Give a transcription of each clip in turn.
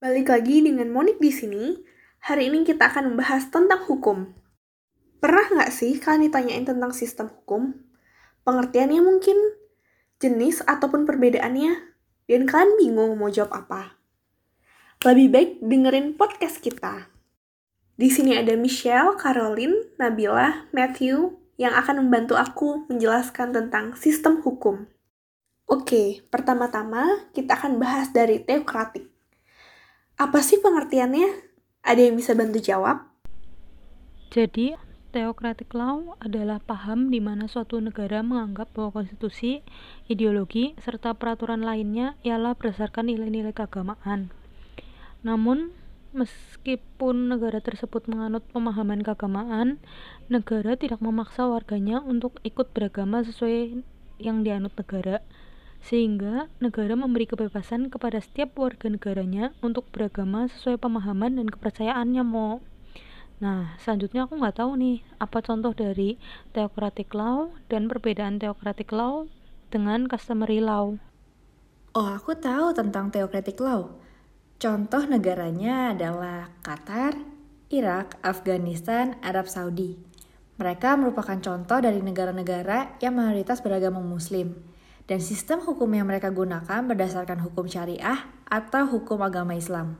Balik lagi dengan Monik di sini. Hari ini kita akan membahas tentang hukum. Pernah nggak sih kalian ditanyain tentang sistem hukum? Pengertiannya mungkin, jenis ataupun perbedaannya, dan kalian bingung mau jawab apa? Lebih baik dengerin podcast kita. Di sini ada Michelle, Caroline, Nabila, Matthew, yang akan membantu aku menjelaskan tentang sistem hukum. Oke, pertama-tama kita akan bahas dari teokratik. Apa sih pengertiannya? Ada yang bisa bantu jawab? Jadi, theocratic law adalah paham di mana suatu negara menganggap bahwa konstitusi, ideologi, serta peraturan lainnya ialah berdasarkan nilai-nilai keagamaan. Namun, meskipun negara tersebut menganut pemahaman keagamaan, negara tidak memaksa warganya untuk ikut beragama sesuai yang dianut negara sehingga negara memberi kebebasan kepada setiap warga negaranya untuk beragama sesuai pemahaman dan kepercayaannya mo. Nah selanjutnya aku nggak tahu nih apa contoh dari theocratic law dan perbedaan theocratic law dengan customary law? Oh aku tahu tentang theocratic law. Contoh negaranya adalah Qatar Irak Afghanistan Arab Saudi. Mereka merupakan contoh dari negara-negara yang mayoritas beragama muslim dan sistem hukum yang mereka gunakan berdasarkan hukum syariah atau hukum agama Islam.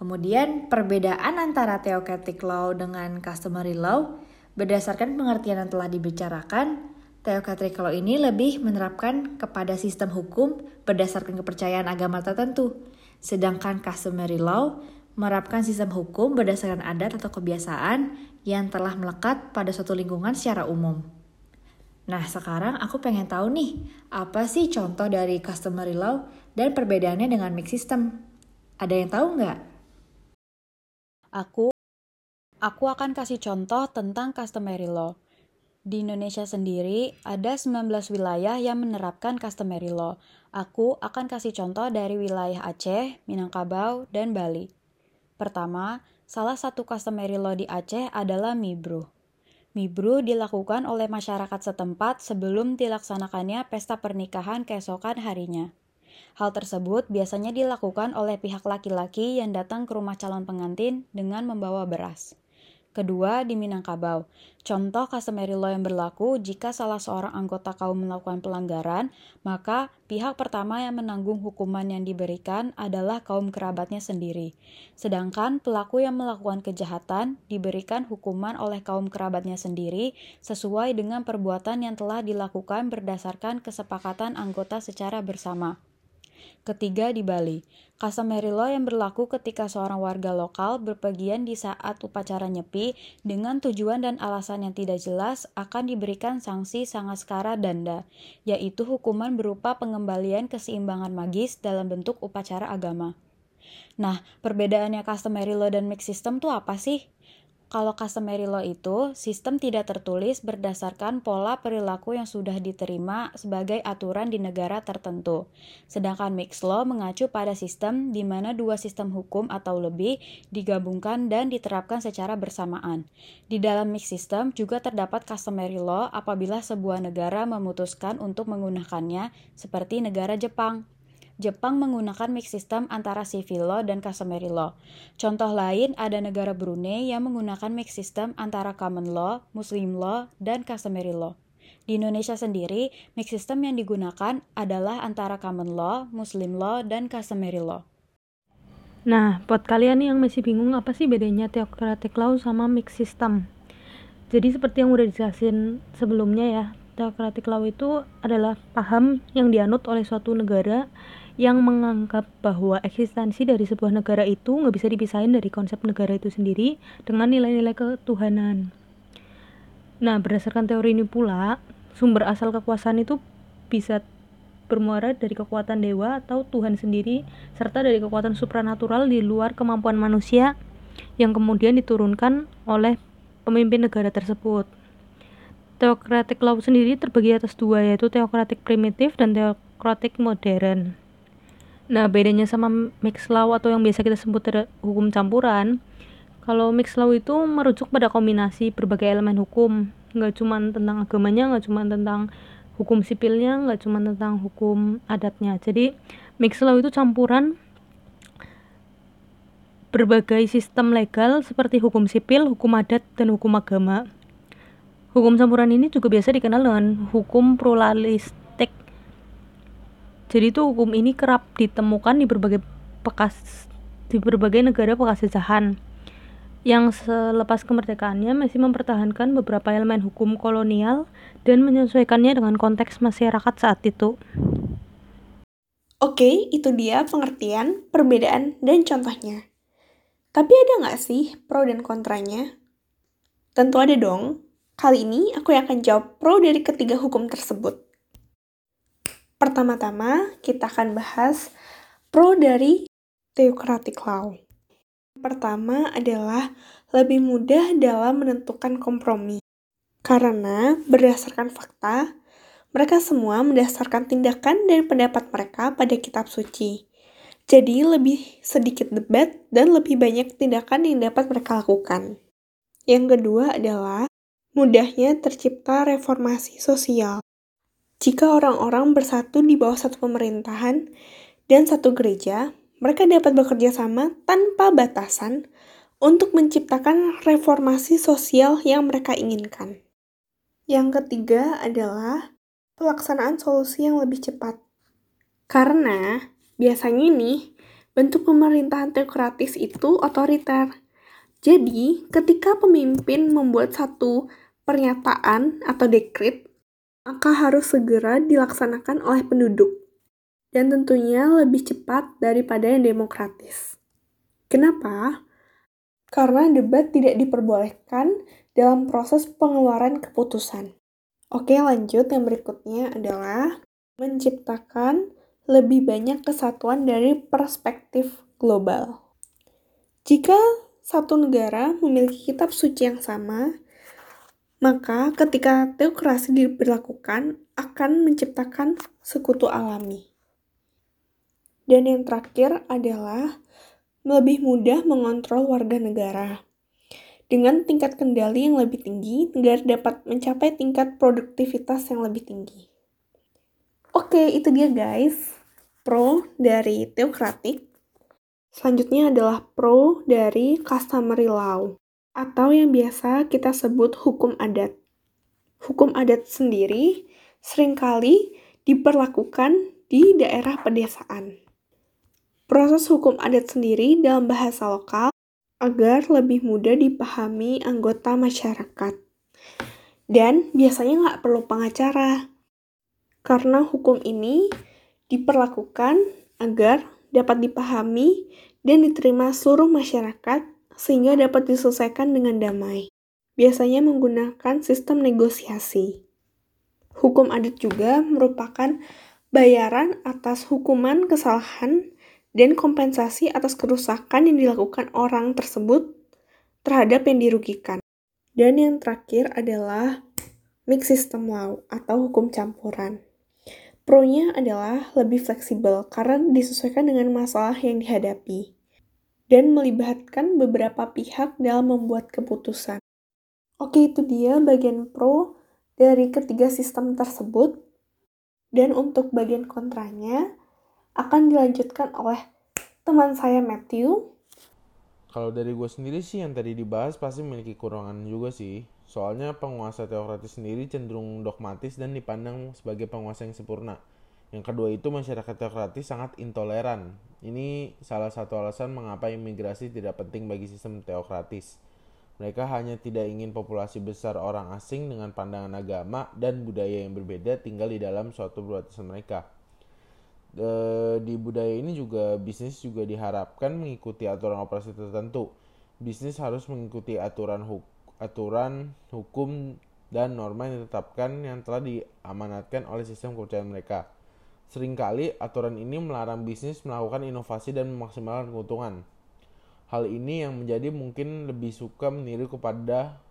Kemudian, perbedaan antara theocratic law dengan customary law berdasarkan pengertian yang telah dibicarakan, theocratic law ini lebih menerapkan kepada sistem hukum berdasarkan kepercayaan agama tertentu, sedangkan customary law menerapkan sistem hukum berdasarkan adat atau kebiasaan yang telah melekat pada suatu lingkungan secara umum. Nah, sekarang aku pengen tahu nih, apa sih contoh dari customary law dan perbedaannya dengan mixed system? Ada yang tahu nggak? Aku, aku akan kasih contoh tentang customary law. Di Indonesia sendiri, ada 19 wilayah yang menerapkan customary law. Aku akan kasih contoh dari wilayah Aceh, Minangkabau, dan Bali. Pertama, salah satu customary law di Aceh adalah Mibru. Mibru dilakukan oleh masyarakat setempat sebelum dilaksanakannya pesta pernikahan keesokan harinya. Hal tersebut biasanya dilakukan oleh pihak laki-laki yang datang ke rumah calon pengantin dengan membawa beras. Kedua, di Minangkabau. Contoh customary law yang berlaku jika salah seorang anggota kaum melakukan pelanggaran, maka pihak pertama yang menanggung hukuman yang diberikan adalah kaum kerabatnya sendiri. Sedangkan pelaku yang melakukan kejahatan diberikan hukuman oleh kaum kerabatnya sendiri sesuai dengan perbuatan yang telah dilakukan berdasarkan kesepakatan anggota secara bersama. Ketiga di Bali, law yang berlaku ketika seorang warga lokal berpergian di saat upacara nyepi dengan tujuan dan alasan yang tidak jelas akan diberikan sanksi sangaskara danda, yaitu hukuman berupa pengembalian keseimbangan magis dalam bentuk upacara agama. Nah, perbedaannya customary law dan mixed system tuh apa sih? Kalau customary law itu sistem tidak tertulis berdasarkan pola perilaku yang sudah diterima sebagai aturan di negara tertentu. Sedangkan mixed law mengacu pada sistem di mana dua sistem hukum atau lebih digabungkan dan diterapkan secara bersamaan. Di dalam mixed system juga terdapat customary law apabila sebuah negara memutuskan untuk menggunakannya seperti negara Jepang. Jepang menggunakan mix system antara civil law dan customary law. Contoh lain ada negara Brunei yang menggunakan mix system antara common law, muslim law, dan customary law. Di Indonesia sendiri, mix system yang digunakan adalah antara common law, muslim law, dan customary law. Nah, buat kalian yang masih bingung apa sih bedanya theocratic law sama mix system? Jadi seperti yang udah dijelasin sebelumnya ya, theocratic law itu adalah paham yang dianut oleh suatu negara yang menganggap bahwa eksistensi dari sebuah negara itu nggak bisa dipisahin dari konsep negara itu sendiri dengan nilai-nilai ketuhanan. Nah, berdasarkan teori ini pula, sumber asal kekuasaan itu bisa bermuara dari kekuatan dewa atau Tuhan sendiri, serta dari kekuatan supranatural di luar kemampuan manusia yang kemudian diturunkan oleh pemimpin negara tersebut. Teokratik law sendiri terbagi atas dua, yaitu teokratik primitif dan teokratik modern. Nah, bedanya sama mix law atau yang biasa kita sebut hukum campuran, kalau mix law itu merujuk pada kombinasi berbagai elemen hukum, nggak cuma tentang agamanya, nggak cuma tentang hukum sipilnya, nggak cuma tentang hukum adatnya. Jadi, mix law itu campuran berbagai sistem legal seperti hukum sipil, hukum adat, dan hukum agama. Hukum campuran ini juga biasa dikenal dengan hukum pluralistik. Jadi itu hukum ini kerap ditemukan di berbagai bekas di berbagai negara bekas jajahan yang selepas kemerdekaannya masih mempertahankan beberapa elemen hukum kolonial dan menyesuaikannya dengan konteks masyarakat saat itu. Oke, itu dia pengertian, perbedaan, dan contohnya. Tapi ada nggak sih pro dan kontranya? Tentu ada dong. Kali ini aku yang akan jawab pro dari ketiga hukum tersebut. Pertama-tama, kita akan bahas pro dari theocratic law. Pertama adalah lebih mudah dalam menentukan kompromi. Karena berdasarkan fakta, mereka semua mendasarkan tindakan dan pendapat mereka pada kitab suci. Jadi lebih sedikit debat dan lebih banyak tindakan yang dapat mereka lakukan. Yang kedua adalah mudahnya tercipta reformasi sosial. Jika orang-orang bersatu di bawah satu pemerintahan dan satu gereja, mereka dapat bekerja sama tanpa batasan untuk menciptakan reformasi sosial yang mereka inginkan. Yang ketiga adalah pelaksanaan solusi yang lebih cepat. Karena Biasanya nih, bentuk pemerintahan teokratis itu otoriter. Jadi, ketika pemimpin membuat satu pernyataan atau dekrit, maka harus segera dilaksanakan oleh penduduk. Dan tentunya lebih cepat daripada yang demokratis. Kenapa? Karena debat tidak diperbolehkan dalam proses pengeluaran keputusan. Oke, lanjut. Yang berikutnya adalah menciptakan lebih banyak kesatuan dari perspektif global. Jika satu negara memiliki kitab suci yang sama, maka ketika teokrasi diberlakukan akan menciptakan sekutu alami. Dan yang terakhir adalah lebih mudah mengontrol warga negara. Dengan tingkat kendali yang lebih tinggi, negara dapat mencapai tingkat produktivitas yang lebih tinggi. Oke, itu dia guys pro dari teokratik. Selanjutnya adalah pro dari customary law atau yang biasa kita sebut hukum adat. Hukum adat sendiri sering kali diperlakukan di daerah pedesaan. Proses hukum adat sendiri dalam bahasa lokal agar lebih mudah dipahami anggota masyarakat. Dan biasanya nggak perlu pengacara, karena hukum ini diperlakukan agar dapat dipahami dan diterima seluruh masyarakat sehingga dapat diselesaikan dengan damai. Biasanya menggunakan sistem negosiasi. Hukum adat juga merupakan bayaran atas hukuman kesalahan dan kompensasi atas kerusakan yang dilakukan orang tersebut terhadap yang dirugikan. Dan yang terakhir adalah mixed system law atau hukum campuran. Pro-nya adalah lebih fleksibel karena disesuaikan dengan masalah yang dihadapi dan melibatkan beberapa pihak dalam membuat keputusan. Oke, itu dia bagian pro dari ketiga sistem tersebut. Dan untuk bagian kontranya akan dilanjutkan oleh teman saya Matthew. Kalau dari gue sendiri sih yang tadi dibahas pasti memiliki kurangan juga sih. Soalnya penguasa teokratis sendiri cenderung dogmatis dan dipandang sebagai penguasa yang sempurna. Yang kedua itu masyarakat teokratis sangat intoleran. Ini salah satu alasan mengapa imigrasi tidak penting bagi sistem teokratis. Mereka hanya tidak ingin populasi besar orang asing dengan pandangan agama dan budaya yang berbeda tinggal di dalam suatu perbatasan mereka. di budaya ini juga bisnis juga diharapkan mengikuti aturan operasi tertentu. Bisnis harus mengikuti aturan hukum aturan, hukum, dan norma yang ditetapkan yang telah diamanatkan oleh sistem kepercayaan mereka. Seringkali aturan ini melarang bisnis melakukan inovasi dan memaksimalkan keuntungan. Hal ini yang menjadi mungkin lebih suka meniru kepada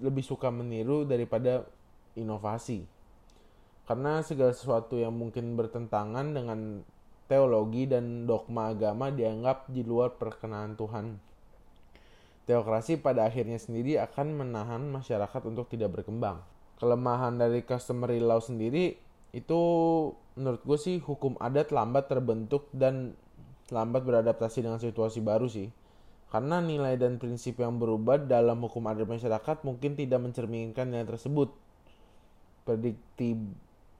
lebih suka meniru daripada inovasi. Karena segala sesuatu yang mungkin bertentangan dengan teologi dan dogma agama dianggap di luar perkenan Tuhan. Teokrasi pada akhirnya sendiri akan menahan masyarakat untuk tidak berkembang. Kelemahan dari customary law sendiri itu menurut gue sih hukum adat lambat terbentuk dan lambat beradaptasi dengan situasi baru sih. Karena nilai dan prinsip yang berubah dalam hukum adat masyarakat mungkin tidak mencerminkan nilai tersebut. Predikti,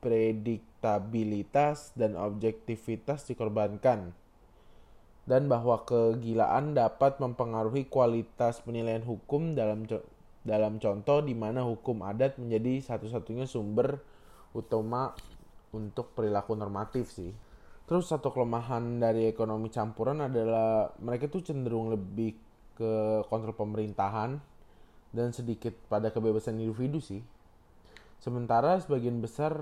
prediktabilitas dan objektivitas dikorbankan. Dan bahwa kegilaan dapat mempengaruhi kualitas penilaian hukum dalam dalam contoh di mana hukum adat menjadi satu-satunya sumber utama untuk perilaku normatif sih. Terus satu kelemahan dari ekonomi campuran adalah mereka tuh cenderung lebih ke kontrol pemerintahan dan sedikit pada kebebasan individu sih. Sementara sebagian besar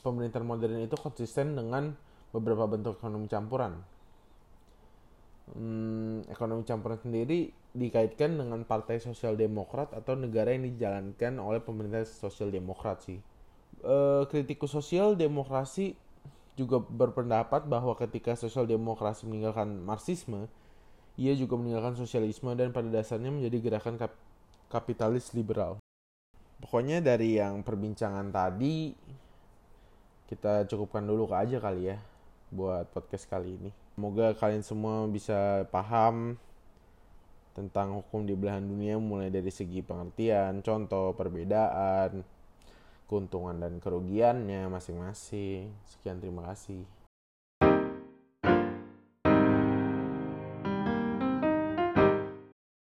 pemerintahan modern itu konsisten dengan beberapa bentuk ekonomi campuran. Hmm, ekonomi campuran sendiri dikaitkan dengan partai sosial demokrat atau negara yang dijalankan oleh pemerintah sosial demokrat sih. E, kritikus sosial demokrasi juga berpendapat bahwa ketika sosial demokrasi meninggalkan marxisme, ia juga meninggalkan sosialisme dan pada dasarnya menjadi gerakan kap kapitalis liberal. Pokoknya dari yang perbincangan tadi kita cukupkan dulu aja kali ya buat podcast kali ini. Semoga kalian semua bisa paham tentang hukum di belahan dunia mulai dari segi pengertian, contoh, perbedaan, keuntungan dan kerugiannya masing-masing. Sekian terima kasih.